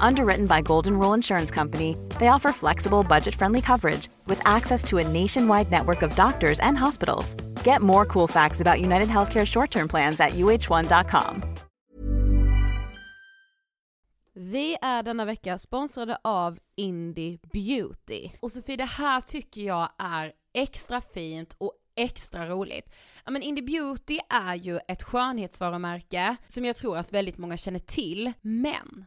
Underwritten by Golden Rule Insurance Company, they offer flexible, budget friendly coverage with access to a nationwide network of doctors and hospitals. Get more cool facts about United Healthcare short term plans at uh1.com. Vi är denna vecka sponsrade av Indie Beauty. Och Sofie, det här tycker jag är extra fint och extra roligt. Ja men Indie Beauty är ju ett skönhetsvarumärke som jag tror att väldigt många känner till, men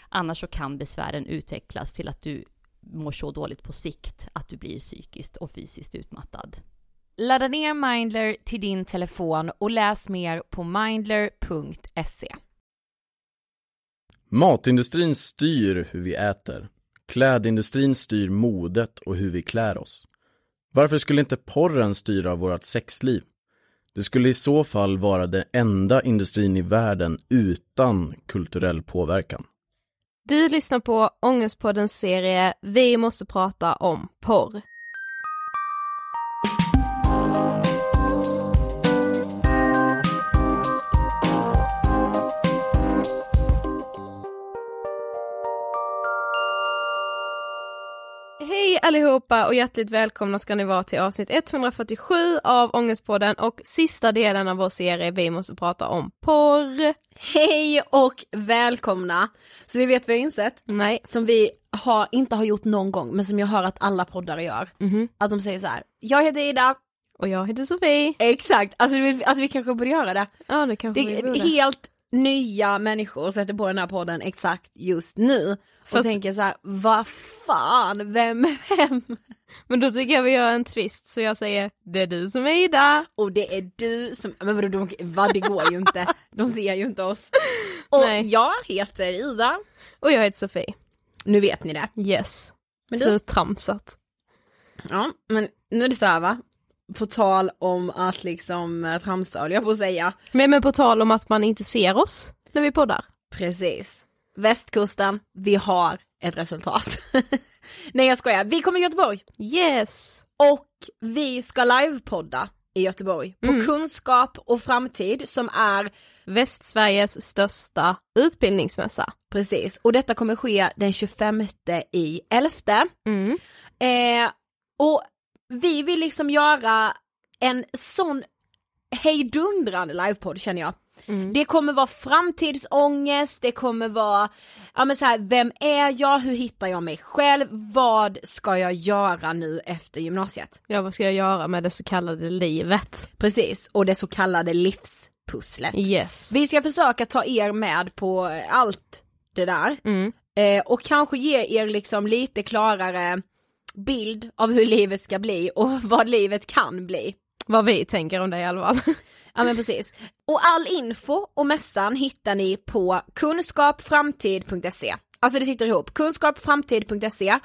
Annars så kan besvären utvecklas till att du mår så dåligt på sikt att du blir psykiskt och fysiskt utmattad. Ladda ner Mindler till din telefon och läs mer på mindler.se. Matindustrin styr hur vi äter. Klädindustrin styr modet och hur vi klär oss. Varför skulle inte porren styra vårt sexliv? Det skulle i så fall vara den enda industrin i världen utan kulturell påverkan. Du lyssnar på Ångestpoddens serie Vi måste prata om porr. Allihopa och hjärtligt välkomna ska ni vara till avsnitt 147 av Ångestpodden och sista delen av vår serie Vi måste prata om porr. Hej och välkomna! Så vi vet vad vi har insett, Nej. som vi har, inte har gjort någon gång men som jag hör att alla poddare gör. Mhm. Att de säger så här: jag heter Ida, Och jag heter Sofie. exakt, alltså, vi- alltså vi kanske borde göra det. Ja det kanske Det vi borde. helt nya människor sätter på den här podden exakt just nu. Och Fast- tänker så här: vad fan, vem är vem? Men då tycker jag vi gör en twist så jag säger det är du som är Ida. Och det är du som, men vadå, de, vad det går ju inte, de ser ju inte oss. Och Nej. jag heter Ida, Och jag heter Sofie. nu vet ni det. Yes. Men du- Sluttramsat. Ja, men nu är det så här va, på tal om att liksom eh, tramsa höll jag på att säga. Men, men på tal om att man inte ser oss när vi poddar. Precis. Västkusten, vi har ett resultat. Nej jag skojar, vi kommer till Göteborg Yes. och vi ska livepodda i Göteborg på Mm. Kunskap och framtid som är Västsveriges största utbildningsmässa. precis och detta kommer ske den 25 i 11. Mm. Eh, och vi vill liksom göra en sån hejdundrande livepodd känner jag. Mm. Det kommer vara framtidsångest, det kommer vara, ja men så här, vem är jag, hur hittar jag mig själv, vad ska jag göra nu efter gymnasiet? Ja vad ska jag göra med det så kallade livet? Precis, och det så kallade livspusslet. Yes. Vi ska försöka ta er med på allt det där Mm. eh, och kanske ge er liksom lite klarare bild av hur livet ska bli och vad livet kan bli. Vad vi tänker om det i alla fall. Ja men precis. Och all info och mässan hittar ni på kunskapframtid.se. Alltså det sitter ihop, kunskapframtid.se.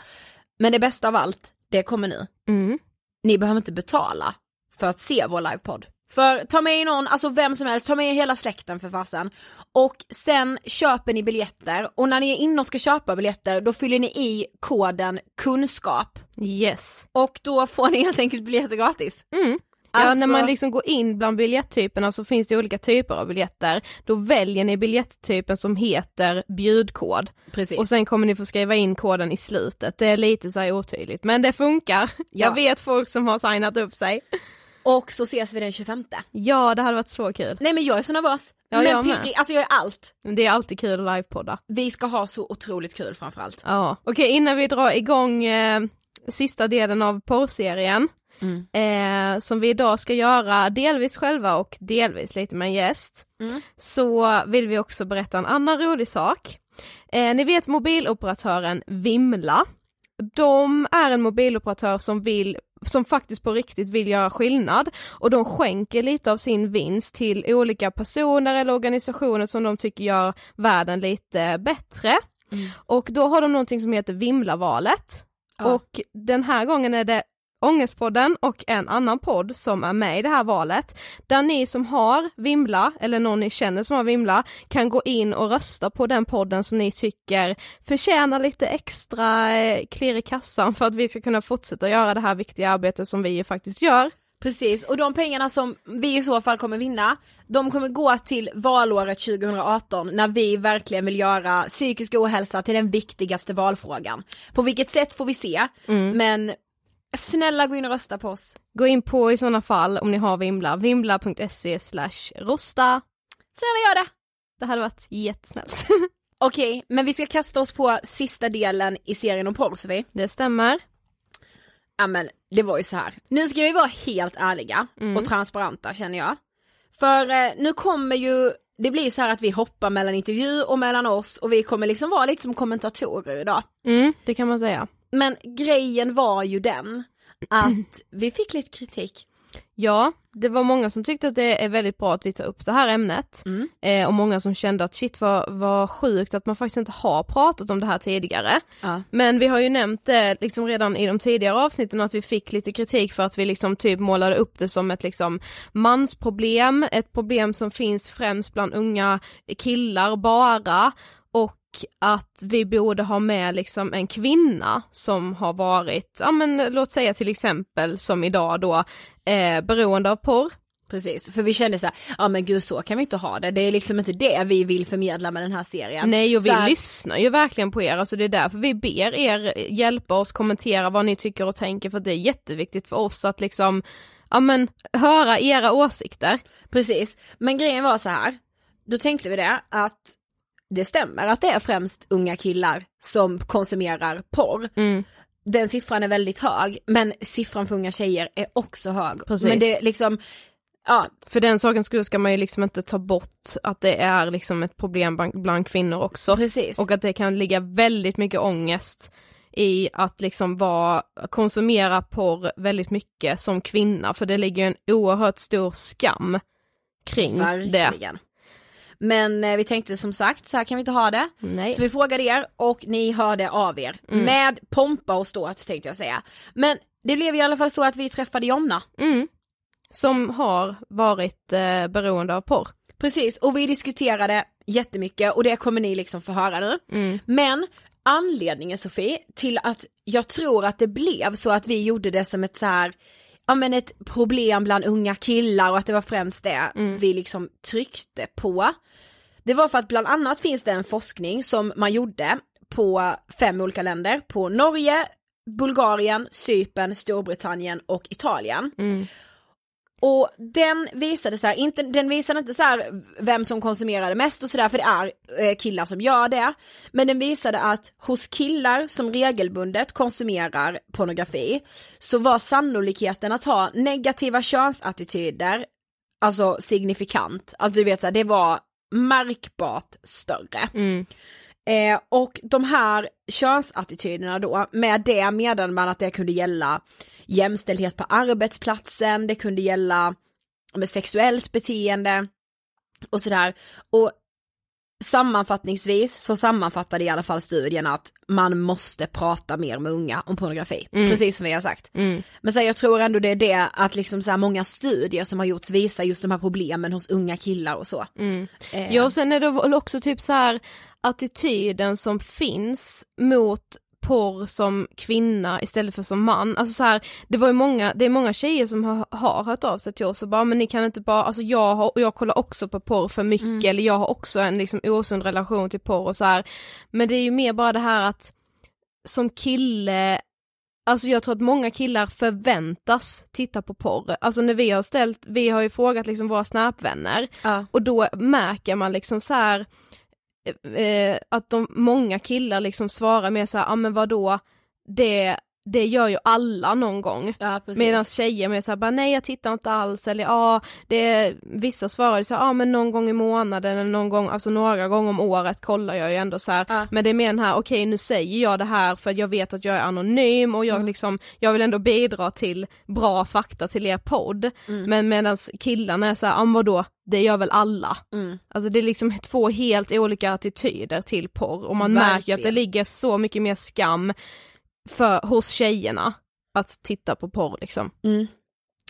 Men det bästa av allt, det kommer nu. Mm. Ni behöver inte betala för att se vår livepodd. För ta med någon, alltså vem som helst, ta med hela släkten för fasen. Och sen köper ni biljetter och när ni är inne och ska köpa biljetter då fyller ni i koden kunskap. Yes. Och då får ni helt enkelt biljetter gratis. Mm. Ja, Alltså- när man liksom går in bland biljetttyperna så finns det olika typer av biljetter. Då väljer ni biljetttypen som heter bjudkod. Precis. Och sen kommer ni få skriva in koden i slutet. Det är lite så här otydligt, men det funkar. Ja. Jag vet folk som har signat upp sig. Och så ses vi den 25. Ja, det hade varit så kul. Nej men jag är så nervös. Ja, jag men med. pirrig, alltså jag är allt. Det är alltid kul att livepodda. Vi ska ha så otroligt kul framförallt. Ja, okej innan vi drar igång eh, sista delen av porrserien Mm. eh, som vi idag ska göra delvis själva och delvis lite med en gäst Mm. så vill vi också berätta en annan rolig sak. Eh, ni vet mobiloperatören Vimla. De är en mobiloperatör som vill som faktiskt på riktigt vill göra skillnad och de skänker lite av sin vinst till olika personer eller organisationer som de tycker gör världen lite bättre. Och då har de någonting som heter Vimlavalet. Ja. Och den här gången är det Ångestpodden och en annan podd som är med i det här valet. Där ni som har Vimla, eller någon ni känner som har Vimla, kan gå in och rösta på den podden som ni tycker förtjänar lite extra eh, klirr i kassan för att vi ska kunna fortsätta göra det här viktiga arbetet som vi faktiskt gör. Precis, och de pengarna som vi i så fall kommer vinna, de kommer gå till valåret 2018 när vi verkligen vill göra psykisk ohälsa till den viktigaste valfrågan. På vilket sätt får vi se, men snälla gå in och rösta på oss. Gå in på i sådana fall om ni har Vimla, vimla.se slash rosta. Snälla gör det! Det hade varit jättesnällt. Okej, men vi ska kasta oss på sista delen i serien om porr Sofie. Det stämmer. Ja men det var ju så här. nu ska vi vara helt ärliga Mm. och transparenta känner jag. För eh, nu kommer ju, det blir så här att vi hoppar mellan intervju och mellan oss och vi kommer liksom vara lite som kommentatorer idag. Mm, det kan man säga. Men grejen var ju den att vi fick lite kritik. Ja, det var många som tyckte att det är väldigt bra att vi tar upp det här ämnet. Mm. Eh, och många som kände att shit vad, vad sjukt att man faktiskt inte har pratat om det här tidigare. Ja. Men vi har ju nämnt det liksom redan i de tidigare avsnitten att vi fick lite kritik för att vi liksom typ målade upp det som ett liksom mansproblem, ett problem som finns främst bland unga killar bara att vi borde ha med liksom en kvinna som har varit, ja men låt säga till exempel som idag då, eh, beroende av porr. Precis, för vi kände så här, ja men gud så kan vi inte ha det, det är liksom inte det vi vill förmedla med den här serien. Nej och vi här- lyssnar ju verkligen på er, alltså det är därför vi ber er hjälpa oss kommentera vad ni tycker och tänker för det är jätteviktigt för oss att liksom, ja men höra era åsikter. Precis, men grejen var så här. då tänkte vi det att det stämmer att det är främst unga killar som konsumerar porr. Mm. Den siffran är väldigt hög, men siffran för unga tjejer är också hög. Precis. Men det är liksom, ja, För den sakens skull ska man ju liksom inte ta bort att det är liksom ett problem bland, kvinnor också. precis. Och att det kan ligga väldigt mycket ångest i att liksom vara, konsumera porr väldigt mycket som kvinna, för det ligger en oerhört stor skam kring det. Men eh, vi tänkte som sagt, så här kan vi inte ha det. Nej. Så vi frågade er och ni hörde av er. Mm. Med pompa och ståt tänkte jag säga. Men det blev i alla fall så att vi träffade Jonna. Mm. Som har varit eh, beroende av porr. Precis, och vi diskuterade jättemycket och det kommer ni liksom få höra nu. Mm. Men anledningen Sofie till att jag tror att det blev så att vi gjorde det som ett så här, ja men ett problem bland unga killar och att det var främst det vi liksom tryckte på. Det var för att bland annat finns det en forskning som man gjorde på fem olika länder, på Norge, Bulgarien, Cypern, Storbritannien och Italien. Mm. Och den visade så här, inte, den visade inte så här vem som konsumerade mest och sådär för det är eh, killar som gör det. Men den visade att hos killar som regelbundet konsumerar pornografi så var sannolikheten att ha negativa könsattityder alltså signifikant. Alltså du vet så här, det var märkbart större. Mm. Eh, och de här könsattityderna då, med det menade man att det kunde gälla jämställdhet på arbetsplatsen, det kunde gälla med sexuellt beteende och sådär. Och sammanfattningsvis så sammanfattade i alla fall studien att man måste prata mer med unga om pornografi, precis som vi har sagt. Mm. Men så här, jag tror ändå det är det att liksom så här, många studier som har gjorts visar just de här problemen hos unga killar och så. Mm. Eh, Ja och sen är det också typ så här attityden som finns mot porr som kvinna istället för som man. Alltså så här, det var ju många, det är många tjejer som har, har hört av sig till oss och bara men ni kan inte bara, alltså jag har, jag kollar också på porr för mycket eller jag har också en liksom osund relation till porr och så här. Men det är ju mer bara det här att som kille Alltså jag tror att många killar förväntas titta på porr. Alltså när vi har ställt, vi har ju frågat liksom våra snapvänner ja. och då märker man liksom så här eh, att de, många killar liksom svarar mer så här, ja ah, men vadå, det, det gör ju alla någon gång. ja. Medan tjejer mer såhär bara nej jag tittar inte alls eller ja, det vissa svarar så ja ah, men någon gång i månaden eller någon gång, alltså några gånger om året kollar jag ju ändå så här. Ja. men det är mer den här okej nu säger jag det här för jag vet att jag är anonym och jag liksom, jag vill ändå bidra till bra fakta till er podd. Men medan killarna är såhär, ja ah, vadå, det gör väl alla. Mm. Alltså det är liksom två helt olika attityder till porr och man märker ju att det Verkligen. ligger så mycket mer skam för, hos tjejerna att titta på porr liksom. Mm.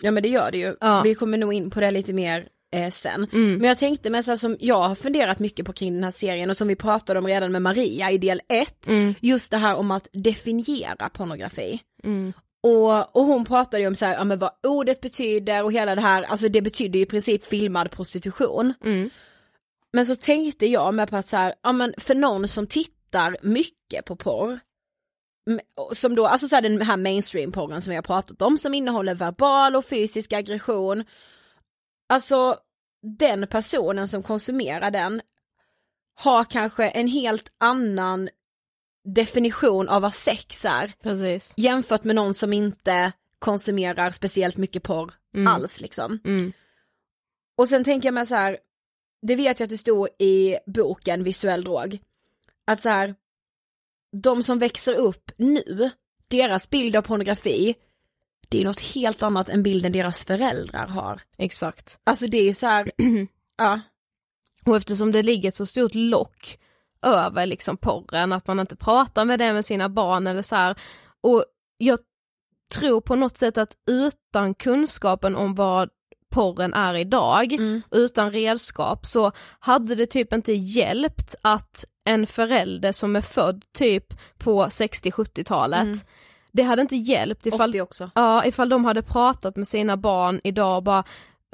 Ja men det gör det ju. Ja. Vi kommer nog in på det lite mer eh, sen. Mm. Men jag tänkte med så här som jag har funderat mycket på kring den här serien och som vi pratade om redan med Maria i del 1. Mm. Just det här om att definiera pornografi. Mm. Och, och hon pratade ju om så här, ja, men vad ordet betyder och hela det här, alltså det betyder ju i princip filmad prostitution. Mm. Men så tänkte jag med på att så här, ja men för någon som tittar mycket på porr, som då, alltså så här, den här mainstream-porren som vi har pratat om, som innehåller verbal och fysisk aggression. Alltså den personen som konsumerar den har kanske en helt annan definition av vad sex är Precis. jämfört med någon som inte konsumerar speciellt mycket porr Mm. alls liksom. Mm. Och sen tänker jag mig så här, det vet jag att det stod i boken Visuell drog, att så här, de som växer upp nu, deras bild av pornografi, det är något helt annat än bilden deras föräldrar har. Exakt. Alltså det är så här, ja, Och eftersom det ligger ett så stort lock över liksom porren, att man inte pratar med det med sina barn eller så här. Och jag tror på något sätt att utan kunskapen om vad porren är idag, Mm. utan redskap, så hade det typ inte hjälpt att en förälder som är född typ på 60-70-talet, Mm. det hade inte hjälpt ifall 80 också. Ja, ifall de hade pratat med sina barn idag bara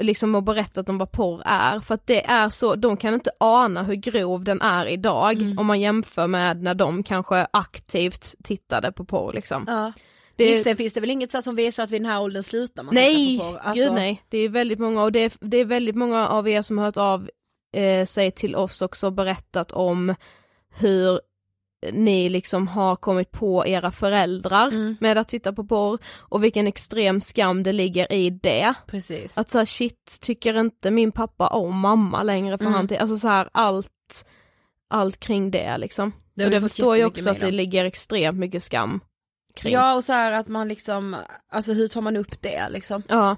liksom och berättat om vad porr är, för att det är så, de kan inte ana hur grov den är idag Mm. om man jämför med när de kanske aktivt tittade på porr liksom. Ja. Det- sen finns det väl inget så som visar att vid den här åldern slutar man nej, på porr. Alltså, gud nej, det är väldigt många och det är, det är väldigt många av er som har hört av eh, sig till oss också och berättat om hur ni liksom har kommit på era föräldrar Mm. med att titta på porr och vilken extrem skam det ligger i det. Precis. Att så här, shit, tycker inte min pappa om mamma längre för Mm. han, alltså så här allt, allt kring det liksom. Det och det förstår jag också att det ligger extremt mycket skam kring. Ja och så här att man liksom, alltså hur tar man upp det liksom? Ja.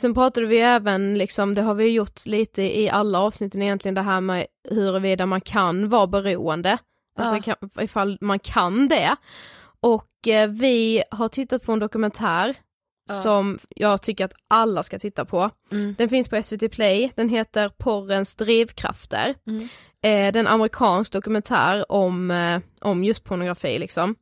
Sen pratade vi även, liksom, det har vi gjort lite i alla avsnitten egentligen, det här med huruvida man kan vara beroende. Alltså Ja. ifall man kan det. Och eh, vi har tittat på en dokumentär Ja. som jag tycker att alla ska titta på. Mm. Den finns på SVT Play, den heter Porrens drivkrafter. Mm. Eh, en amerikansk dokumentär om, eh, om just pornografi liksom.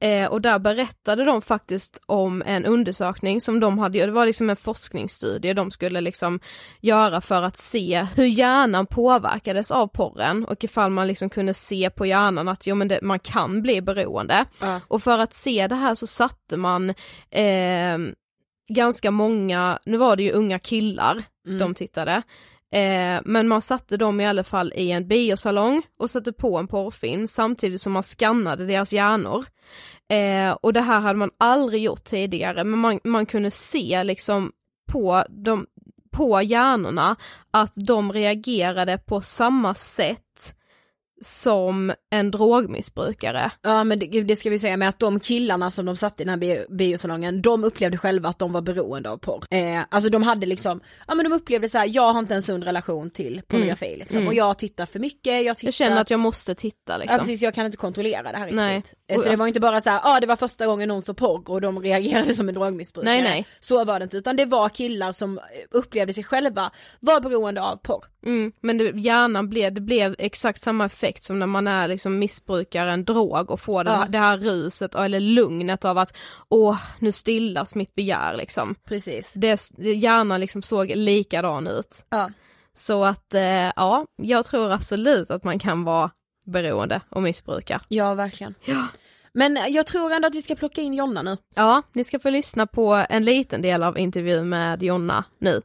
Eh, och där berättade de faktiskt om en undersökning som de hade, det var liksom en forskningsstudie de skulle liksom göra för att se hur hjärnan påverkades av porren och ifall man liksom kunde se på hjärnan att jo men det, man kan bli beroende. Ja. Och för att se det här så satte man eh, ganska många, nu var det ju unga killar Mm. de tittade, eh, men man satte dem i alla fall i en biosalong och satte på en porrfilm samtidigt som man skannade deras hjärnor. Eh, och det här hade man aldrig gjort tidigare, men man, man kunde se liksom på, de, på hjärnorna att de reagerade på samma sätt som en drogmissbrukare. Ja men det, det ska vi säga med att de killarna som de satt i den här bio, biosalongen, de upplevde själva att de var beroende av porr. Eh, alltså de hade liksom, ja men de upplevde så här: jag har inte en sund relation till pornografi liksom. Mm. Och jag tittar för mycket, jag tittar Jag känner att jag måste titta liksom. Ja precis, jag kan inte kontrollera det här riktigt. Nej. Eh, Och Så det alltså- var inte bara så här, ja ah, det var första gången någon såg porr och de reagerade som en drogmissbrukare. Nej, nej. Så var det inte, utan det var killar som upplevde sig själva vara beroende av porr. Mm, men det, hjärnan blev, det blev exakt samma effekt som när man är liksom missbrukar en drog och får det, Ja. här, det här ruset eller lugnet av att åh, nu stillas mitt begär liksom. Precis. Det, det, hjärnan liksom såg likadan ut. Ja. Så att eh, ja, jag tror absolut att man kan vara beroende och missbruka. Ja verkligen. Ja. Men jag tror ändå att vi ska plocka in Jonna nu. Ja, ni ska få lyssna på en liten del av intervjun med Jonna nu.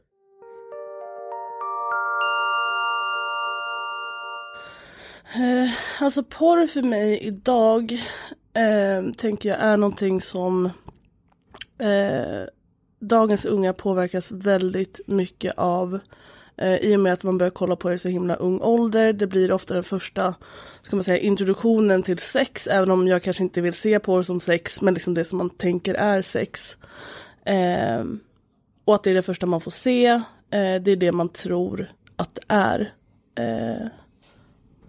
Eh, alltså porr för mig idag eh, tänker jag är någonting som eh, dagens unga påverkas väldigt mycket av eh, i och med att man börjar kolla på det i så himla ung ålder. Det blir ofta den första ska man säga, introduktionen till sex även om jag kanske inte vill se porr som sex men liksom det som man tänker är sex. Eh, och att det är det första man får se. Eh, det är det man tror att det är. Eh,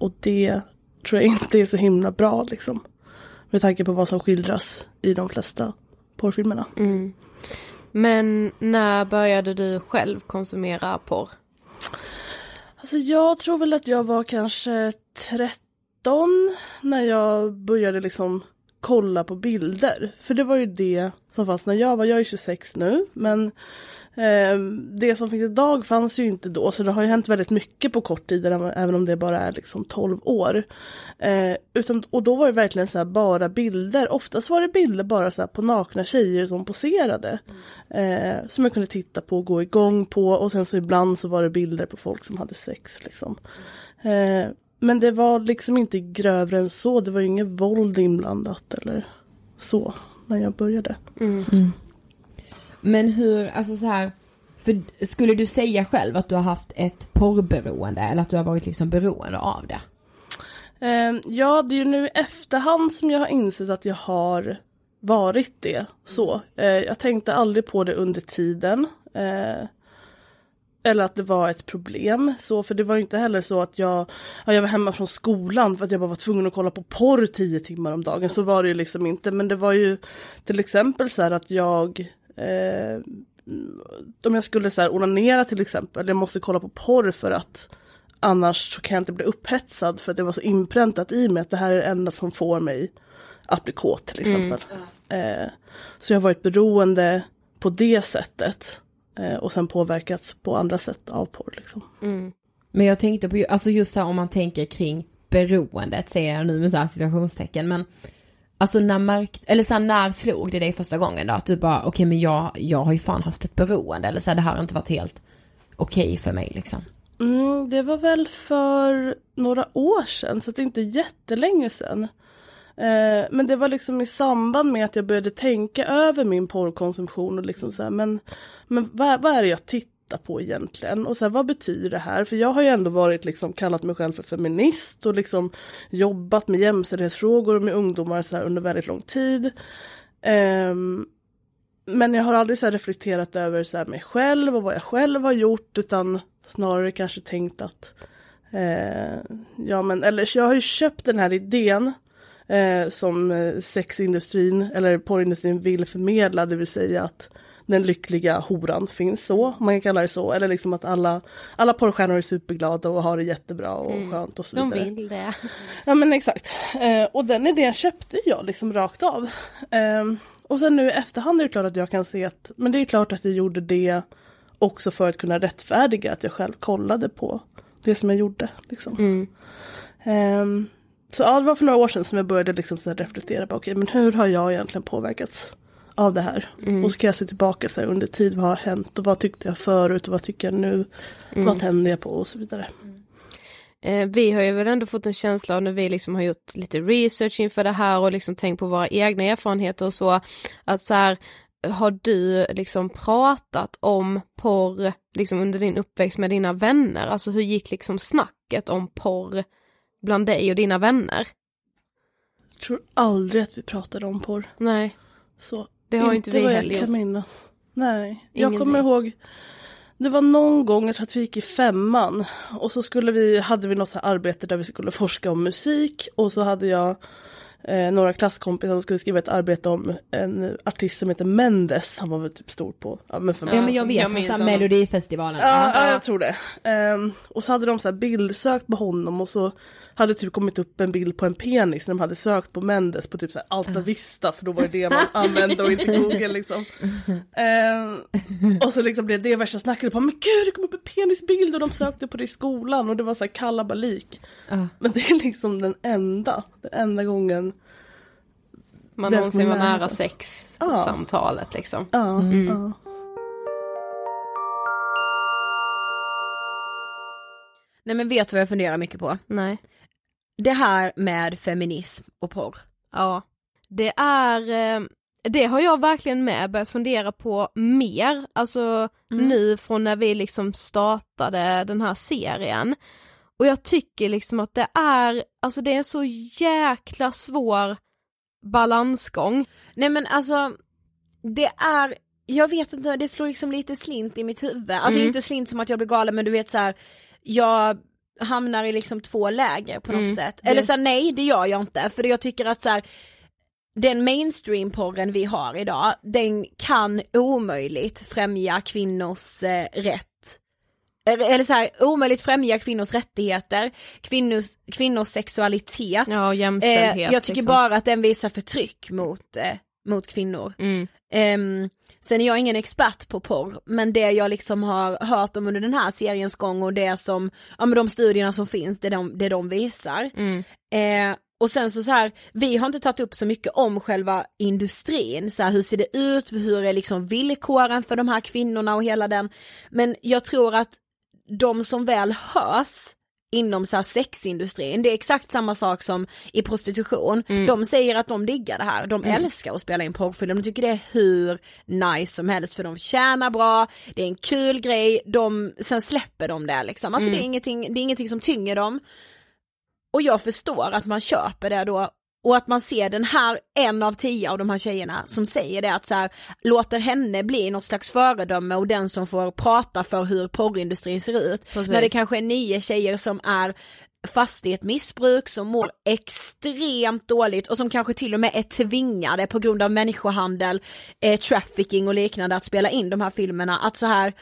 och det tror jag inte är så himla bra liksom. Med tanke på vad som skildras i de flesta porrfilmerna. Mm. Men när började du själv konsumera porr? Alltså jag tror väl att jag var kanske 13 när jag började liksom kolla på bilder. För det var ju det som fanns när jag var, jag är 26 nu, men eh, det som finns idag fanns ju inte då. Så det har ju hänt väldigt mycket på kort tid, även om det bara är liksom 12 år. Eh, utan, och då var det verkligen så bara bilder. Oftast var det bilder bara så på nakna tjejer som poserade. Eh, som jag kunde titta på och gå igång på. Och sen så ibland så var det bilder på folk som hade sex. Liksom. Eh, men det var liksom inte grövre än så. Det var ju inget våld inblandat eller så när jag började. Mm. Mm. Men hur, alltså så här, för skulle du säga själv att du har haft ett porrberoende eller att du har varit liksom beroende av det? Uh, ja, det är ju nu i efterhand som jag har insett att jag har varit det. Så. Uh, jag tänkte aldrig på det under tiden. Uh, eller att det var ett problem. Så, för det var inte heller så att jag, ja, jag var hemma från skolan för att jag bara var tvungen att kolla på porr tio timmar om dagen. Så var det ju liksom inte. Men det var ju till exempel så här att jag eh, om jag skulle så här onanera till exempel, jag måste kolla på porr för att annars så kan jag inte bli upphetsad för att det var så inpräntat i mig att det här är det enda som får mig att bli kåt till mm. exempel. Mm. Eh, så jag har varit beroende på det sättet. Eh, och sen påverkats på andra sätt av porr. Liksom. Mm. Men jag tänkte på, alltså just här om man tänker kring beroendet, säger jag nu med så här situationstecken, men Alltså när märkt, eller så här, när slog det dig första gången då? Att du bara, okej okay, men jag, jag har ju fan haft ett beroende, eller så här, det här har inte varit helt okej okay för mig liksom. Mm, det var väl för några år sedan, så det är inte jättelänge sedan. Eh, men det var liksom i samband med att jag började tänka över min porrkonsumtion och liksom så här, men, men vad, vad är det jag tittar på egentligen? Och så här, vad betyder det här? För jag har ju ändå varit liksom kallat mig själv för feminist och liksom jobbat med jämställdhetsfrågor med ungdomar så här under väldigt lång tid. Eh, men jag har aldrig så reflekterat över så mig själv och vad jag själv har gjort utan snarare kanske tänkt att eh, ja men eller jag har ju köpt den här idén eh, som eh, sexindustrin eller porrindustrin vill förmedla, det vill säga att den lyckliga horan finns så, man kan kalla det så, eller liksom att alla, alla porrstjärnor är superglada och har det jättebra och mm. skönt och så vidare. De vill det. Ja men exakt. Eh, och den idén köpte jag liksom rakt av. Eh, och sen nu i efterhand är det klart att jag kan se att, men det är klart att jag gjorde det också för att kunna rättfärdiga att jag själv kollade på det som jag gjorde. Liksom. Mm. Um, så ja, det var för några år sedan som jag började liksom så reflektera på, okay, men hur har jag egentligen påverkats av det här? Mm. Och så kan jag se tillbaka så här, under tid, vad har hänt och vad tyckte jag förut och vad tycker jag nu? Mm. Vad tänder jag på och så vidare. Mm. Eh, vi har ju väl ändå fått en känsla av när vi liksom har gjort lite research inför det här och liksom tänkt på våra egna erfarenheter och så, att så här, har du liksom pratat om porr liksom under din uppväxt med dina vänner? Alltså hur gick liksom snacket om porr bland dig och dina vänner? Jag tror aldrig att vi pratade om porr. Nej. Så. Det har inte, inte vi heller gjort. Minnas. Nej, Ingenting. jag kommer ihåg det var någon gång, jag tror att vi gick i femman och så skulle vi, hade vi något så arbete där vi skulle forska om musik och så hade jag eh, några klasskompisar som skulle skriva ett arbete om en artist som heter Mendes. Han var väl typ stor på, ja men för mig. Ja men jag vet, jag Melodifestivalen. Ja, ja, jag tror det. Um, och så hade de så här bildsökt på honom och så hade typ kommit upp en bild på en penis när de hade sökt på Mendes på typ så här Alta Vista för då var det det man använde och inte Google liksom. Um, och så liksom blev det värsta snacket på men gud det kom upp en penisbild och de sökte på det i skolan och det var så här kalabalik. Uh. Men det är liksom den enda, den enda gången man någonsin var nära sex ja. samtalet liksom. Ja, mm. ja. Nej men vet du vad jag funderar mycket på? Nej. Det här med feminism och porr. Ja. Det är, eh, det har jag verkligen med börjat fundera på mer, alltså mm. nu från när vi liksom startade den här serien. Och jag tycker liksom att det är, alltså det är en så jäkla svår balansgång. Nej men alltså, det är, jag vet inte, det slår liksom lite slint i mitt huvud. Alltså mm. inte slint som att jag blir galen men du vet så här, jag hamnar i liksom två läger på något mm. sätt. Eller så här, nej det gör jag inte för jag tycker att så här, den mainstream-porren vi har idag, den kan omöjligt främja kvinnors eh, rätt eller så här, omöjligt främja kvinnors rättigheter, kvinnors, kvinnors sexualitet. Ja, jämställdhet. Eh, jag tycker liksom. bara att den visar förtryck mot, eh, mot kvinnor. Mm. Ehm, sen är jag ingen expert på porr, men det jag liksom har hört om under den här seriens gång och det som, ja men de studierna som finns, det de, det de visar. Mm. Eh, och sen så, så här, vi har inte tagit upp så mycket om själva industrin, så här, hur ser det ut, hur är liksom villkoren för de här kvinnorna och hela den. Men jag tror att de som väl hörs inom så sexindustrin, det är exakt samma sak som i prostitution. De säger att de diggar det här, de älskar att spela in porrfilm, de tycker det är hur nice som helst för de tjänar bra, det är en kul grej, de, sen släpper de det liksom. Alltså det, är ingenting, det är ingenting som tynger dem. Och jag förstår att man köper det då och att man ser den här, en av tio av de här tjejerna som säger det att så här, låter henne bli något slags föredöme och den som får prata för hur porrindustrin ser ut. Precis. När det kanske är nio tjejer som är fast i ett missbruk, som mår extremt dåligt och som kanske till och med är tvingade på grund av människohandel, eh, trafficking och liknande att spela in de här filmerna. Att så här,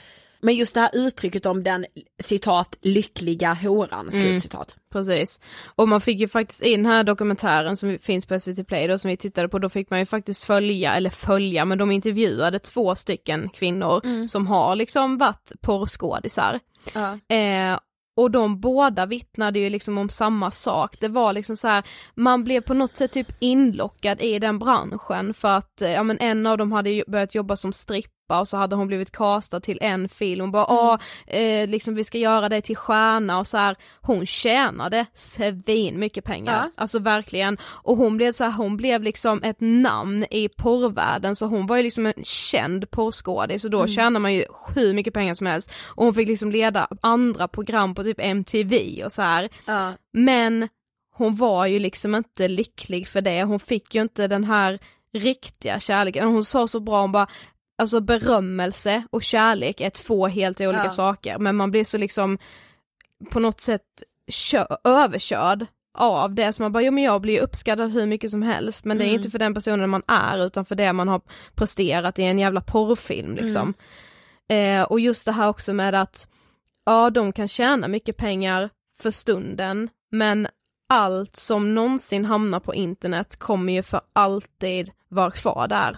men just det här uttrycket om den citat lyckliga horan, slutcitat. Precis. Och man fick ju faktiskt i den här dokumentären som finns på SVT Play då som vi tittade på, då fick man ju faktiskt följa, eller följa, men de intervjuade två stycken kvinnor som har liksom varit porrskådisar. Ja. Eh, och de båda vittnade ju liksom om samma sak, det var liksom så här, man blev på något sätt typ inlockad i den branschen för att, eh, ja men en av dem hade börjat jobba som strippa och så hade hon blivit castad till en film. Och bara åh, eh, liksom vi ska göra dig till stjärna. Och så här, hon tjänade svin mycket pengar, Ja. alltså verkligen, och hon blev så här, hon blev liksom ett namn i porrvärlden. Så hon var ju liksom en känd porrskådis. Och då tjänar man ju hur mycket pengar som helst. Och hon fick liksom leda andra program på typ MTV och så här. Ja. Men hon var ju liksom inte lycklig för det, hon fick ju inte den här riktiga kärleken, hon sa så bra, hon bara Alltså berömmelse och kärlek är två helt olika Ja. saker men man blir så liksom på något sätt kö- överkörd av det som man bara, jo men jag blir uppskattad hur mycket som helst men det är inte för den personen man är utan för det man har presterat i en jävla porrfilm liksom. Eh, och just det här också med att, ja de kan tjäna mycket pengar för stunden men allt som någonsin hamnar på internet kommer ju för alltid vara kvar där.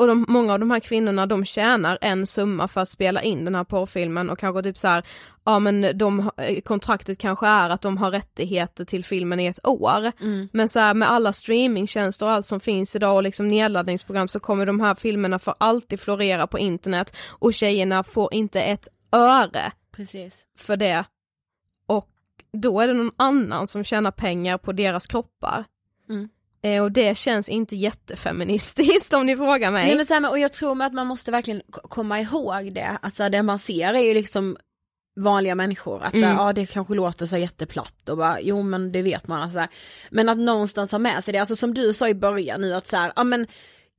Och de, många av de här kvinnorna de tjänar en summa för att spela in den här porrfilmen och kanske typ så här, ja men de, eh, kontraktet kanske är att de har rättigheter till filmen i ett år. Men så här, med alla streamingtjänster och allt som finns idag och liksom nedladdningsprogram så kommer de här filmerna för alltid florera på internet och tjejerna får inte ett öre Precis. för det. Och då är det någon annan som tjänar pengar på deras kroppar. Mm. Eh, och det känns inte jättefeministiskt om ni frågar mig. Nej men så här, och jag tror att man måste verkligen komma ihåg det, att så här, det man ser är ju liksom vanliga människor. Att Mm. ja det kanske låter så jätteplatt och bara, jo men det vet man. Alltså, men att någonstans ha med sig det, alltså som du sa i början nu att så här, ja men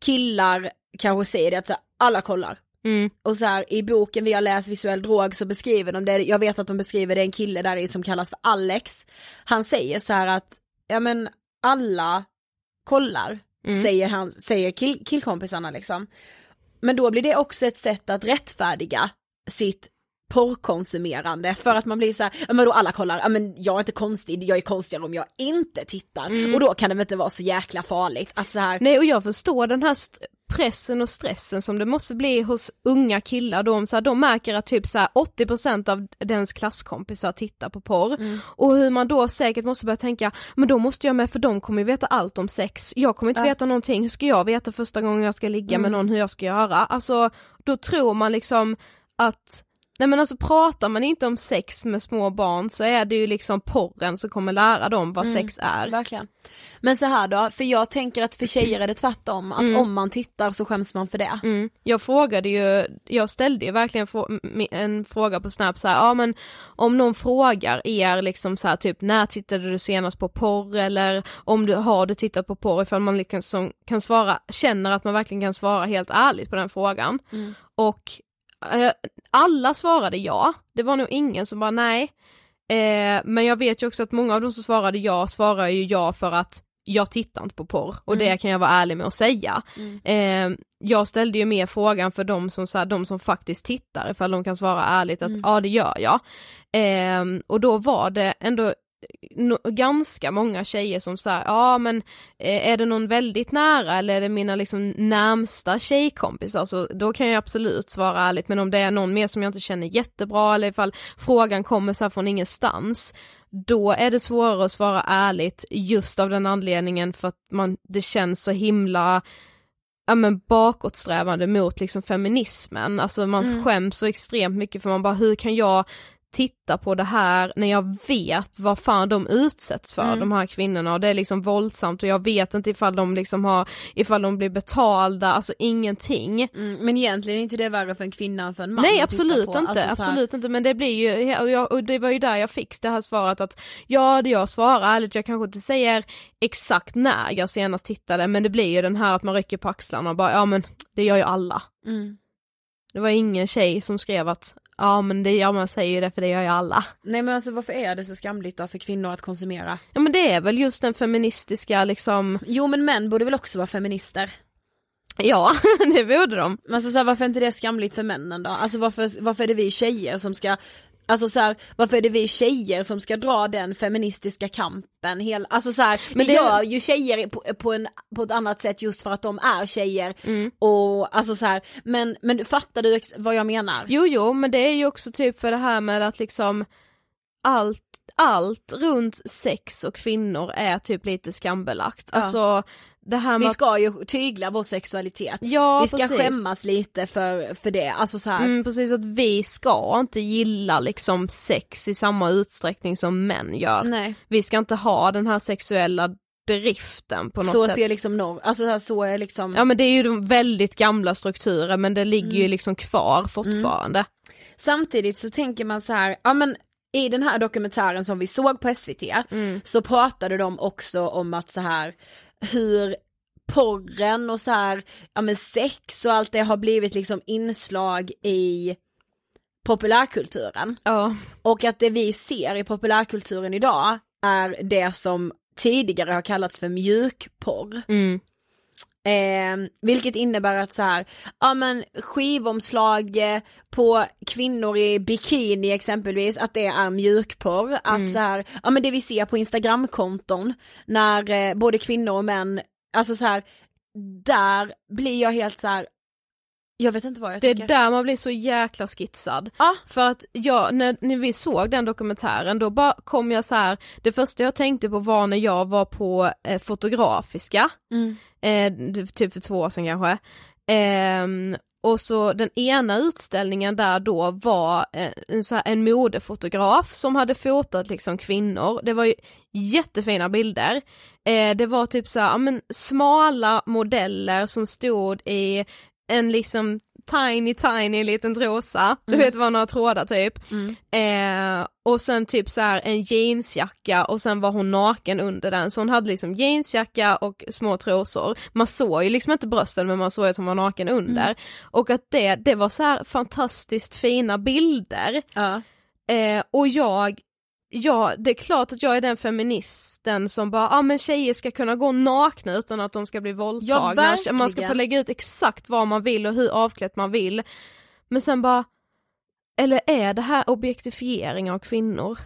killar kanske säger det att så här, alla kollar. Mm. Och så här, i boken vi har läst Visuell drog så beskriver de det, jag vet att de beskriver det, en kille där i som kallas för Alex. Han säger så här att, ja men alla kollar, Mm. säger, han, säger kill, killkompisarna liksom. Men då blir det också ett sätt att rättfärdiga sitt porrkonsumerande för att man blir så här, ja men då alla kollar, ja men jag är inte konstig, jag är konstigare om jag inte tittar. Mm. Och då kan det väl inte vara så jäkla farligt att så här, Nej och jag förstår den här pressen och stressen som det måste bli hos unga killar om så här, de märker att typ så här 80% av dens klasskompisar tittar på porr Mm. och hur man då säkert måste börja tänka, men då måste jag med för de kommer ju veta allt om sex, jag kommer inte Ja. veta någonting, hur ska jag veta första gången jag ska ligga med Mm. någon hur jag ska göra? Alltså då tror man liksom att Nej men alltså pratar man inte om sex med små barn så är det ju liksom porren som kommer lära dem vad Mm, sex är. Verkligen. Men så här då, för jag tänker att för tjejer är det tvärtom, att Mm. om man tittar så skäms man för det. Mm. Jag frågade ju, jag ställde ju verkligen en fråga på Snap så här, ja men om någon frågar er liksom så här typ när tittade du senast på porr eller om du har du tittat på porr ifall man liksom kan svara, känner att man verkligen kan svara helt ärligt på den frågan. Mm. Och alla svarade ja, det var nog ingen som bara nej. Eh, men jag vet ju också att många av de som svarade ja svarar ju ja för att jag tittar inte på porr och Mm. det kan jag vara ärlig med att säga. Mm. Eh, jag ställde ju mer frågan för de som, så här, de som faktiskt tittar ifall de kan svara ärligt att Mm. ja det gör jag. Eh, och då var det ändå no, ganska många tjejer som sa ja men eh, är det någon väldigt nära eller är det mina liksom närmsta tjejkompisar så då kan jag absolut svara ärligt men om det är någon mer som jag inte känner jättebra eller ifall frågan kommer så här från ingenstans då är det svårare att svara ärligt just av den anledningen för att man, det känns så himla ja men bakåtsträvande mot liksom feminismen, alltså man Mm. skäms så extremt mycket för man bara hur kan jag titta på det här när jag vet vad fan de utsätts för Mm. de här kvinnorna och det är liksom våldsamt och jag vet inte ifall de liksom har, ifall de blir betalda, alltså ingenting. Mm, men egentligen är inte det värre för en kvinna än för en man Nej absolut inte, Alltså, så här- absolut inte men det blir ju, och, jag, och det var ju där jag fick det här svaret att ja det jag svarar ärligt, jag kanske inte säger exakt när jag senast tittade men det blir ju den här att man rycker på axlarna och bara ja men det gör ju alla. Mm. Det var ingen tjej som skrev att ja men det, ja man säger ju det för det gör ju alla. Nej men alltså varför är det så skamligt då för kvinnor att konsumera? Ja men det är väl just den feministiska liksom, Jo men män borde väl också vara feminister? ja det borde de. Men alltså så här, varför är inte det skamligt för männen då? Alltså varför, varför är det vi tjejer som ska Alltså så här, varför är det vi tjejer som ska dra den feministiska kampen? Hel, alltså så här, Men det- det gör ju tjejer på, på, en, på ett annat sätt just för att de är tjejer. Mm. Och alltså så här, men, men fattar du vad jag menar? Jo jo men det är ju också typ för det här med att liksom allt, allt runt sex och kvinnor är typ lite skambelagt. Ja. Alltså det här Vi att- ska ju tygla vår sexualitet. Ja, vi ska precis. skämmas lite för, för det, alltså så här. Mm, precis, att vi ska inte gilla liksom sex i samma utsträckning som män gör. Nej. Vi ska inte ha den här sexuella driften på något Så sätt. ser liksom norr, alltså så, är liksom Ja men det är ju de väldigt gamla strukturer men det ligger ju Mm. liksom kvar fortfarande. Samtidigt så tänker man så här, ja men i den här dokumentären som vi såg på SVT Mm. så pratade de också om att så här hur porren och så här, ja men sex och allt det har blivit liksom inslag i populärkulturen. Ja. Och att det vi ser i populärkulturen idag är det som tidigare har kallats för mjukporr. Mm. Eh, vilket innebär att så här, ja men skivomslag eh, på kvinnor i bikini exempelvis, att det är mjukporr. Att Mm. så här, ja men det vi ser på instagramkonton när eh, både kvinnor och män, alltså så här, där blir jag helt så här. Jag vet inte vad jag Det är tycker. där man blir så jäkla skitsad. Ja. För att jag, när, när vi såg den dokumentären då bara kom jag så här. det första jag tänkte på var när jag var på eh, Fotografiska, Mm. eh, typ för två år sedan kanske. Ehm, och så den ena utställningen där då var eh, en, så här, en modefotograf som hade fotat liksom kvinnor, det var ju jättefina bilder. Eh, det var typ så här, ja, men smala modeller som stod i en liksom tiny tiny liten trosa, du Mm. vet vad några trådar typ. Eh, och sen typ så här en jeansjacka och sen var hon naken under den så hon hade liksom jeansjacka och små trosor. Man såg ju liksom inte brösten men man såg att hon var naken under. Mm. Och att det, det var så fantastiskt fina bilder. Ja. Eh, och jag, ja det är klart att jag är den feministen som bara, ja ah, men tjejer ska kunna gå nakna utan att de ska bli våldtagna. verkligen. man ska få lägga ut exakt vad man vill och hur avklätt man vill. Men sen bara, eller är det här objektifiering av kvinnor?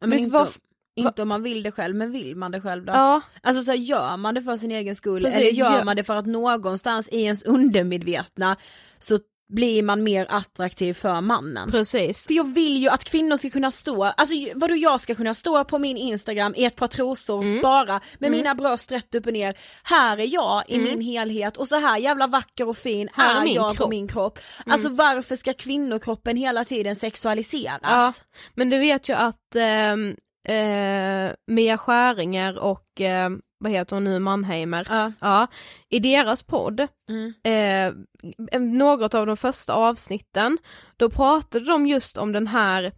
Men Vet inte, vad- inte om man vill det själv, men vill man det själv då? Ja, Alltså så här, gör man det för sin egen skull Precis, eller gör gör- man det för att någonstans i ens undermedvetna så blir man mer attraktiv för mannen. precis. För jag vill ju att kvinnor ska kunna stå, alltså vadå jag ska kunna stå på min instagram i ett par trosor Mm. bara med mina bröst rätt upp och ner. Här är jag i min helhet och så här jävla vacker och fin Mm. Här är är jag på kropp. min kropp. Alltså varför ska kvinnokroppen hela tiden sexualiseras? Ja, men du vet ju att ehm, eh, Mia Skäringer och eh, vad heter hon nu, Mannheimer, Ja. ja, i deras podd, Mm. eh, något av de första avsnitten, då pratade de just om den här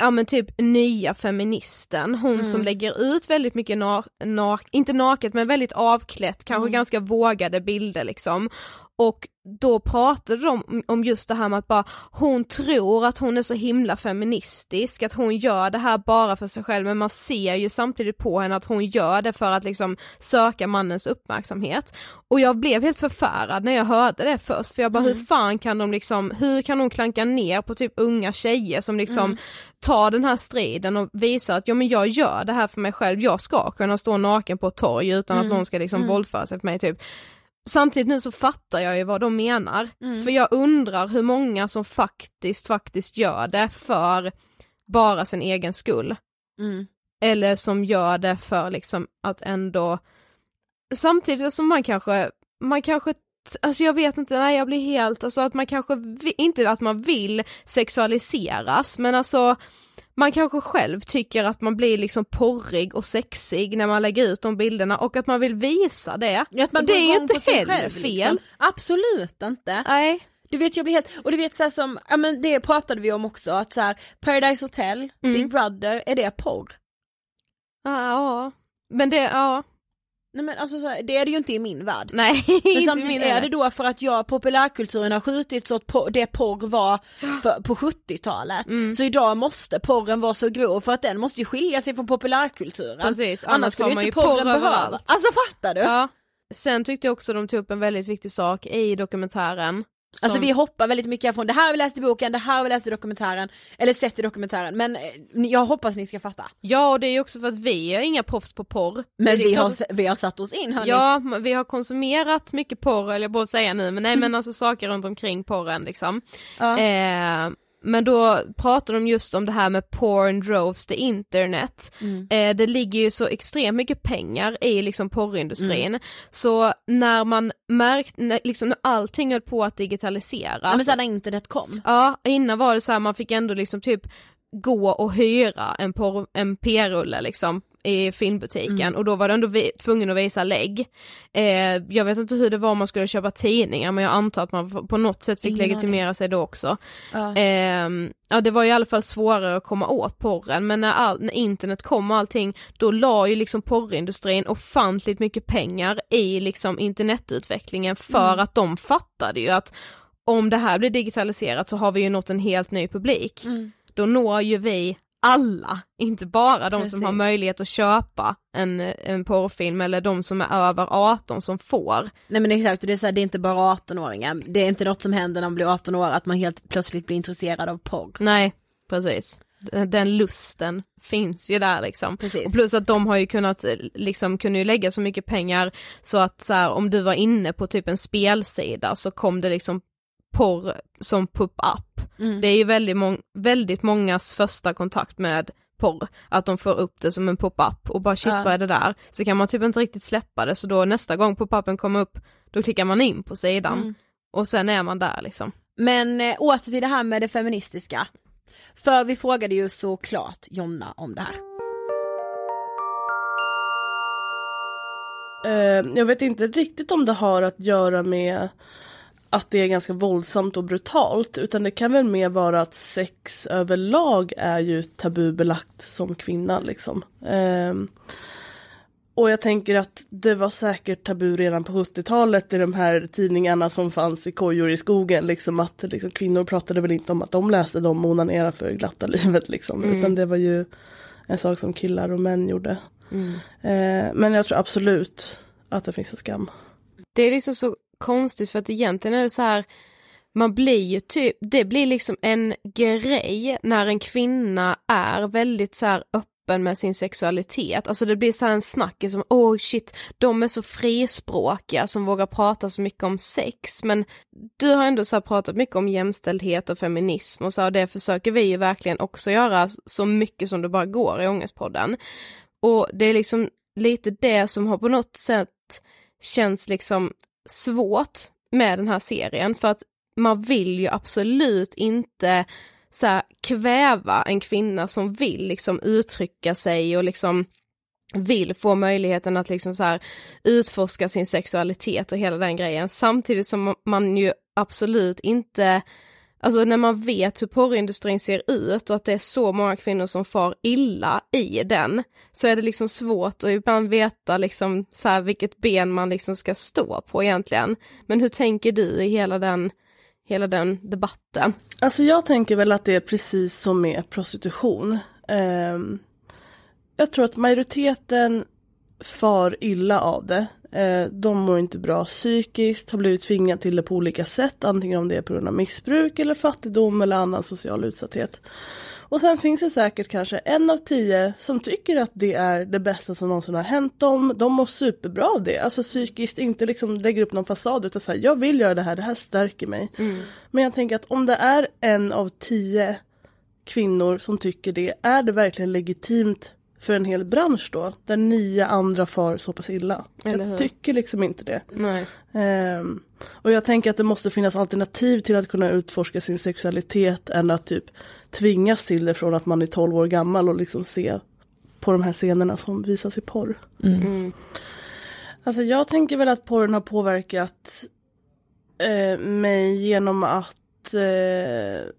ja men typ nya feministen, hon Mm. som lägger ut väldigt mycket na- na- inte naket men väldigt avklätt, kanske Mm. ganska vågade bilder liksom. Och då pratade de om- just det här med att bara, hon tror att hon är så himla feministisk, att hon gör det här bara för sig själv, men man ser ju samtidigt på henne att hon gör det för att liksom söka mannens uppmärksamhet. Och jag blev helt förfärad när jag hörde det först, för jag bara hur fan kan de liksom, hur kan hon klanka ner på typ unga tjejer som liksom tar den här striden och visar att ja men jag gör det här för mig själv, jag ska kunna stå naken på ett torg utan att någon ska liksom våldföra sig på mig typ. Samtidigt nu så fattar jag ju vad de menar, för jag undrar hur många som faktiskt, faktiskt gör det för bara sin egen skull. Mm. Eller som gör det för liksom att ändå, samtidigt som man kanske, man kanske Alltså jag vet inte, nej jag blir helt, alltså att man kanske, vi- inte att man vill sexualiseras men alltså man kanske själv tycker att man blir liksom porrig och sexig när man lägger ut de bilderna och att man vill visa det. Ja, att man det är ju inte heller själv, fel. Liksom. Absolut inte. Nej. Du vet jag blir helt, och du vet så här som, ja men det pratade vi om också att så här, Paradise Hotel, Mm. Big Brother, är det porr? Ja, men det, ja, Nej men alltså så här, det är det ju inte i min värld. nej Men inte samtidigt min är det då för att jag, populärkulturen har skjutit så att por- det porr var för, på 70-talet. Mm. Så idag måste porren vara så grov för att den måste ju skilja sig från populärkulturen. Precis, annars, annars skulle ju inte ju porr porren behöva. Alltså fattar du? Ja. Sen tyckte jag också de tog upp en väldigt viktig sak i dokumentären. Som, Alltså vi hoppar väldigt mycket från det här har vi läst i boken, det här har vi läst i dokumentären, eller sett i dokumentären, men eh, jag hoppas ni ska fatta. Ja och det är ju också för att vi är inga proffs på porr. Men vi klart har, vi har satt oss in hörni. Ja, vi har konsumerat mycket porr, eller jag borde säga nu, men nej men alltså saker runt omkring porren liksom. Ja. Eh, men då pratar de just om det här med porn droves the internet. Mm. Eh, det ligger ju så extremt mycket pengar i liksom porrindustrin. Mm. Så när man märkte, när, liksom när allting höll på att digitaliseras. Ja, men sen när internet kom. Ja, innan var det så här man fick ändå liksom typ gå och hyra en, porr, en p-rulle liksom i filmbutiken Mm. och då var du ändå tvungen att visa lägg. Eh, jag vet inte hur det var om man skulle köpa tidningar men jag antar att man på något sätt fick Ingen legitimera sig då också. Ja. Ehm, ja det var i alla fall svårare att komma åt porren men när, all, när internet kom och allting då la ju liksom porrindustrin ofantligt mycket pengar i liksom internetutvecklingen för Mm. att de fattade ju att om det här blir digitaliserat så har vi ju nått en helt ny publik. Mm. Då når ju vi alla, inte bara de som Precis. har möjlighet att köpa en, en porrfilm eller de som är över 18 som får. Nej men exakt, det är, så här, det är inte bara 18-åringar, det är inte något som händer när man blir 18 år att man helt plötsligt blir intresserad av porr. Nej, precis. Den, den lusten finns ju där liksom. Precis. Och plus att de har ju kunnat, eh, liksom kunde ju lägga så mycket pengar så att så här, om du var inne på typ en spelsida så kom det liksom porr som pop-up. Mm. Det är ju väldigt, mång- väldigt mångas första kontakt med porr, att de får upp det som en pop-up och bara shit Ja. vad är det där? Så kan man typ inte riktigt släppa det så då nästa gång pop-upen kommer upp då klickar man in på sidan Mm. och sen är man där liksom. Men eh, åter till det här med det feministiska. För vi frågade ju såklart Jonna om det här. Eh, jag vet inte riktigt om det har att göra med att det är ganska våldsamt och brutalt utan det kan väl mer vara att sex överlag är ju tabubelagt som kvinna liksom. Ehm, och jag tänker att det var säkert tabu redan på 70-talet i de här tidningarna som fanns i kojor i skogen. Liksom att liksom, kvinnor pratade väl inte om att de läste dem och onanerade för glatta livet. Liksom. Mm. Utan det var ju en sak som killar och män gjorde. Mm. Eh, men jag tror absolut att det finns en skam. Det är liksom så konstigt för att egentligen är det så här man blir ju typ, det blir liksom en grej när en kvinna är väldigt så här öppen med sin sexualitet. Alltså det blir så här en snackis som, oh shit, de är så frispråkiga som vågar prata så mycket om sex. Men du har ändå så här pratat mycket om jämställdhet och feminism och så och det försöker vi ju verkligen också göra så mycket som det bara går i Ångestpodden. Och det är liksom lite det som har på något sätt känns liksom svårt med den här serien för att man vill ju absolut inte så här, kväva en kvinna som vill liksom uttrycka sig och liksom vill få möjligheten att liksom så här utforska sin sexualitet och hela den grejen. Samtidigt som man ju absolut inte Alltså när man vet hur porrindustrin ser ut och att det är så många kvinnor som far illa i den så är det liksom svårt att ibland veta liksom så här vilket ben man liksom ska stå på egentligen. Men hur tänker du i hela den, hela den debatten? Alltså jag tänker väl att det är precis som med prostitution. Um, jag tror att majoriteten far illa av det. Eh, de mår inte bra psykiskt, har blivit tvingade till det på olika sätt, antingen om det är på grund av missbruk eller fattigdom eller annan social utsatthet. Och sen finns det säkert kanske en av tio som tycker att det är det bästa som någonsin har hänt dem. De mår superbra av det, alltså psykiskt, inte liksom lägger upp någon fasad utan säger jag vill göra det här, det här stärker mig. Men jag tänker att om det är en av tio kvinnor som tycker det, är det verkligen legitimt för en hel bransch då, där nio andra far så pass illa. Jag tycker liksom inte det. Nej. Ehm, och jag tänker att det måste finnas alternativ till att kunna utforska sin sexualitet än att typ tvingas till det från att man är 12 år gammal och liksom se på de här scenerna som visas i porr. Mm. Alltså jag tänker väl att porren har påverkat eh, mig genom att eh,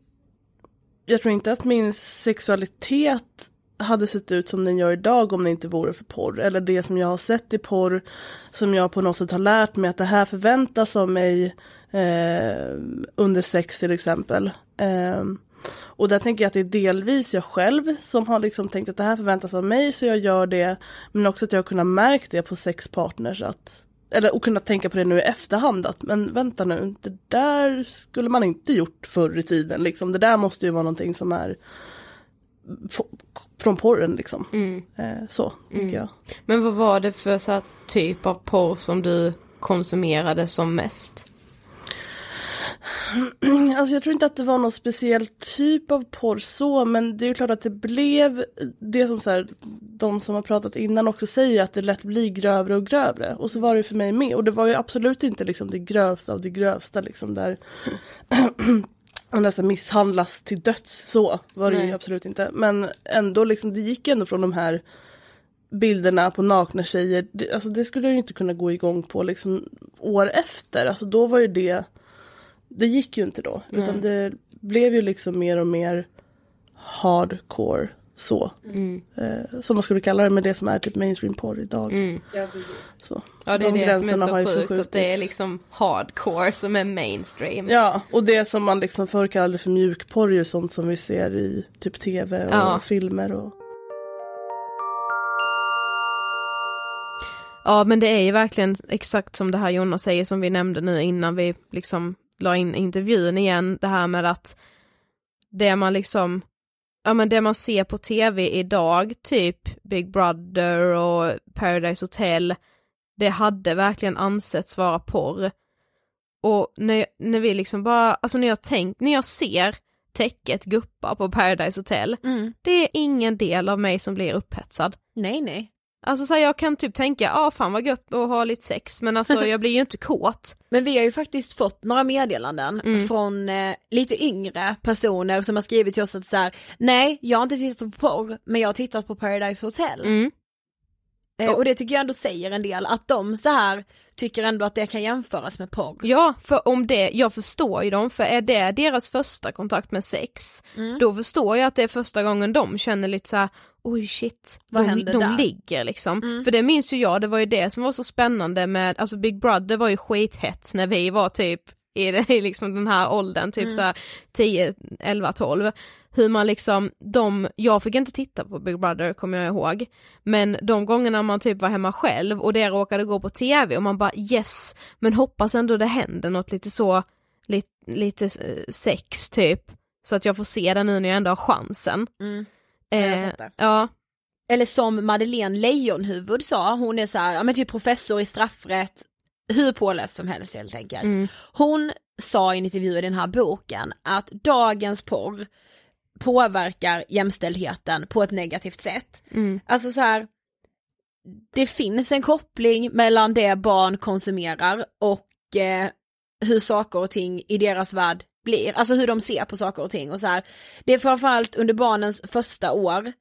jag tror inte att min sexualitet hade sett ut som den gör idag om det inte vore för porr. Eller det som jag har sett i porr som jag på något sätt har lärt mig att det här förväntas av mig eh, under sex till exempel. Eh, och där tänker jag att det är delvis jag själv som har liksom tänkt att det här förväntas av mig så jag gör det. Men också att jag har kunnat märka det på sexpartners att eller och kunna tänka på det nu i efterhand att men vänta nu, det där skulle man inte gjort förr i tiden liksom. Det där måste ju vara någonting som är från porren liksom. Eh, så tycker jag. Men vad var det för så typ av porr som du konsumerade som mest? Alltså jag tror inte att det var någon speciell typ av porr så men det är ju klart att det blev det som så här, de som har pratat innan också säger att det lätt blir grövre och grövre och så var det för mig med och det var ju absolut inte liksom det grövsta av det grövsta liksom där man nästan misshandlas till döds. Så var det ju Nej. absolut inte. Men ändå liksom det gick ändå från de här bilderna på nakna tjejer. Det, alltså det skulle jag ju inte kunna gå igång på liksom år efter. Alltså då var ju det det gick ju inte då. Utan det blev ju liksom mer och mer hardcore så. Eh, som man skulle kalla det med det som är typ mainstream porr idag. Så. Ja det är De det som är gränserna har ju så sjukt att det är liksom hardcore som är mainstream. Ja, och det som man liksom förr kallade för mjukporr är ju sånt som vi ser i typ tv och Ja. filmer och Ja men det är ju verkligen exakt som det här Jonas säger som vi nämnde nu innan vi liksom la in intervjun igen, det här med att det man liksom, ja men det man ser på tv idag, typ Big Brother och Paradise Hotel, det hade verkligen ansetts vara porr. Och när, när vi liksom bara, alltså när jag tänk, när jag ser täcket guppa på Paradise Hotel, Mm. det är ingen del av mig som blir upphetsad. Nej nej. Alltså så här, jag kan typ tänka, ja ah, fan vad gött att ha lite sex, men alltså jag blir ju inte kåt. Men vi har ju faktiskt fått några meddelanden Mm. från eh, lite yngre personer som har skrivit till oss att så här, nej jag har inte tittat på porr men jag har tittat på Paradise Hotel. Mm. Eh, och det tycker jag ändå säger en del, att de så här tycker ändå att det kan jämföras med porr. Ja, för om det, jag förstår ju dem, för är det deras första kontakt med sex, Mm. då förstår jag att det är första gången de känner lite så här: oj shit, Vad de, de där? ligger liksom. Mm. För det minns ju jag, det var ju det som var så spännande med, alltså Big Brother var ju skithett när vi var typ i, i liksom den här åldern, typ Mm. så här 10, 11, 12. Hur man liksom, de, jag fick inte titta på Big Brother kommer jag ihåg, men de gångerna man typ var hemma själv och det råkade gå på tv och man bara yes, men hoppas ändå det händer något lite så, lite, lite eh, sex typ, så att jag får se det nu när jag ändå har chansen. Mm. Eh, ja, Eller som Madeleine Leijonhuvud sa, hon är så här, ja men typ professor i straffrätt, hur påläst som helst helt enkelt. Mm. Hon sa i en intervju i den här boken att dagens porr påverkar jämställdheten på ett negativt sätt. mm, Alltså så här, det finns en koppling mellan det barn konsumerar och eh, hur saker och ting i deras värld blir, alltså hur de ser på saker och ting och så här. Det är framförallt under barnens första år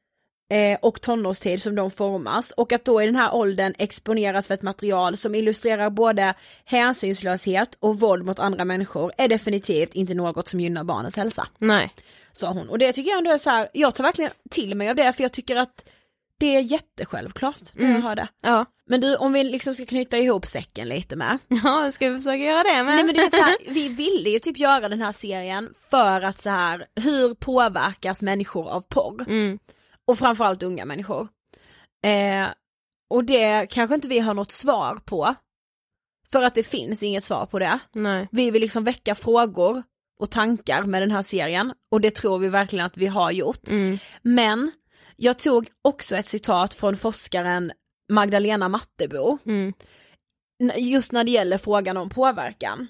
eh, och tonårstid som de formas och att då i den här åldern exponeras för ett material som illustrerar både hänsynslöshet och våld mot andra människor är definitivt inte något som gynnar barnens hälsa nej. sa hon. Och det tycker jag ändå är så här, jag tar verkligen till mig av det för jag tycker att det är jättesjälvklart när jag Mm. hör det. Ja. Men du, om vi liksom ska knyta ihop säcken lite med. Ja, ska vi försöka göra det med? Nej men du vet så här, vi ville ju typ göra den här serien för att så här, hur påverkas människor av porr? Mm, Och framförallt unga människor. Eh, och det kanske inte vi har något svar på. För att det finns inget svar på det. nej. Vi vill liksom väcka frågor och tankar med den här serien och det tror vi verkligen att vi har gjort. Mm, Men jag tog också ett citat från forskaren Magdalena Mattebo, mm, just när det gäller frågan om påverkan.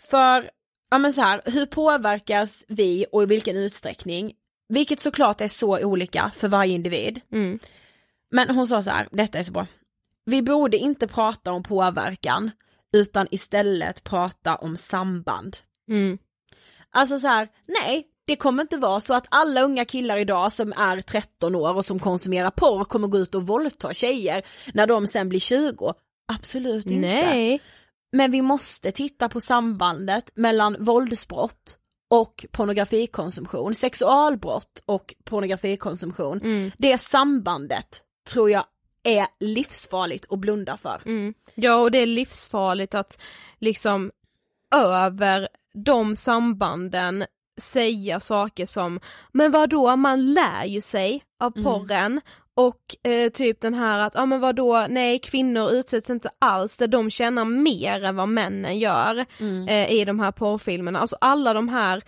För, ja men så här, hur påverkas vi och i vilken utsträckning? Vilket såklart är så olika för varje individ. mm, Men hon sa så här, detta är så bra. Vi borde inte prata om påverkan utan istället prata om samband. mm, Alltså så här, nej, det kommer inte vara så att alla unga killar idag som är 13 år och som konsumerar porr kommer gå ut och våldta tjejer när de sen blir 20. Absolut inte. nej. Men vi måste titta på sambandet mellan våldsbrott och pornografikonsumtion, sexualbrott och pornografikonsumtion. Mm, Det sambandet tror jag är livsfarligt att blunda för. mm. Ja, och det är livsfarligt att liksom över de sambanden säga saker som, men vadå, man lär ju sig av Mm. porren och eh, typ den här att, ja men vadå, nej kvinnor utsätts inte alls där de tjänar mer än vad männen gör Mm. eh, i de här porrfilmerna, alltså alla de här,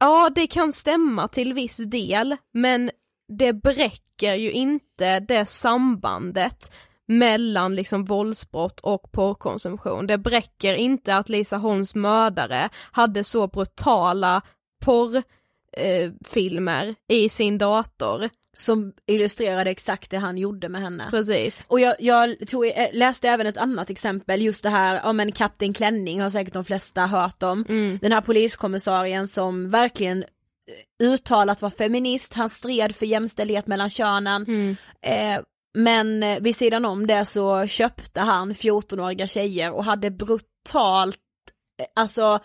ja det kan stämma till viss del, men det bräcker ju inte det sambandet mellan liksom våldsbrott och porrkonsumtion. Det bräcker inte att Lisa Holms mördare hade så brutala porrfilmer eh, i sin dator. Som illustrerade exakt det han gjorde med henne. Precis. Och jag, jag tog, eh, läste även ett annat exempel, just det här, ja men Kapten Klänning har säkert de flesta hört om. Mm. Den här poliskommissarien som verkligen eh, uttalat var feminist, han stred för jämställdhet mellan könen. Mm. Eh, men eh, vid sidan om det så köpte han 14-åriga tjejer och hade brutalt, alltså,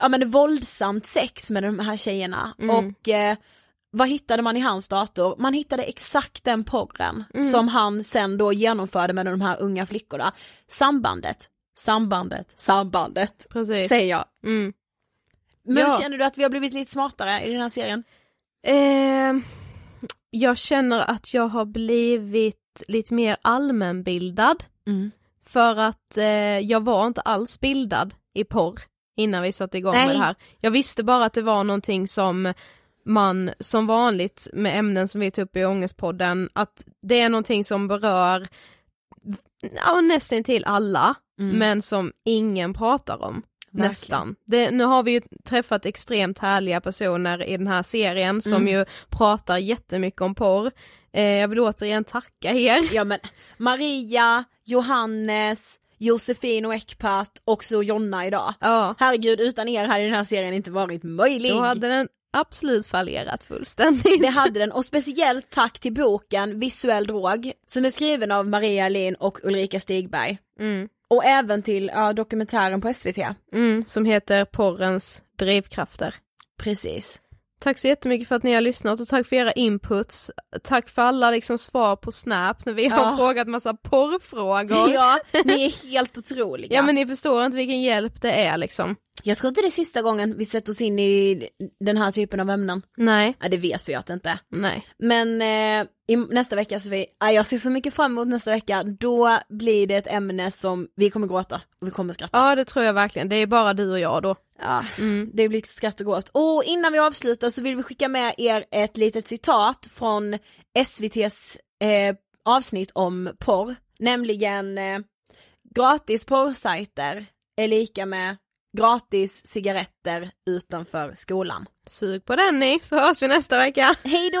ja men våldsamt sex med de här tjejerna. Mm. Och eh, vad hittade man i hans dator? Man hittade exakt den porren Mm. som han sen då genomförde med de här unga flickorna. Sambandet, sambandet, sambandet, Precis. säger jag. Mm. Men Ja. känner du att vi har blivit lite smartare i den här serien? Eh, jag känner att jag har blivit lite mer allmänbildad. Mm. För att eh, jag var inte alls bildad i porr innan vi satte igång Nej. med det här. Jag visste bara att det var någonting som man som vanligt med ämnen som vi tar upp i Ångestpodden, att det är någonting som berör ja, nästan till alla, Mm. men som ingen pratar om. Verkligen. Nästan. Det, nu har vi ju träffat extremt härliga personer i den här serien som Mm. ju pratar jättemycket om porr. Eh, jag vill återigen tacka er. Ja men Maria, Johannes, Josefin och Ekpat och så Jonna idag. Ja. Herregud, utan er hade den här serien inte varit möjlig. Då hade den absolut fallerat fullständigt. Det hade den och speciellt tack till boken Visuell drog som är skriven av Maria Lin och Ulrika Stigberg. Mm. Och även till ja, dokumentären på SVT. Mm, som heter Porrens drivkrafter. Precis. Tack så jättemycket för att ni har lyssnat och tack för era inputs. Tack för alla liksom svar på Snap när vi har Ja. frågat massa porrfrågor. Ja, ni är helt otroliga. Ja men ni förstår inte vilken hjälp det är liksom. Jag tror inte det är sista gången vi sätter oss in i den här typen av ämnen. Nej. Ja, det vet vi att det inte är. Nej. Men eh, i, nästa vecka så vi, ja, jag ser så mycket fram emot nästa vecka, då blir det ett ämne som vi kommer gråta och vi kommer skratta. Ja det tror jag verkligen, det är bara du och jag då. Ja, det blir skratt och gråt. Och innan vi avslutar så vill vi skicka med er ett litet citat från SVTs eh, avsnitt om porr, nämligen eh, gratis porrsajter är lika med gratis cigaretter utanför skolan. Sug på den ni, så hörs vi nästa vecka. Hej då!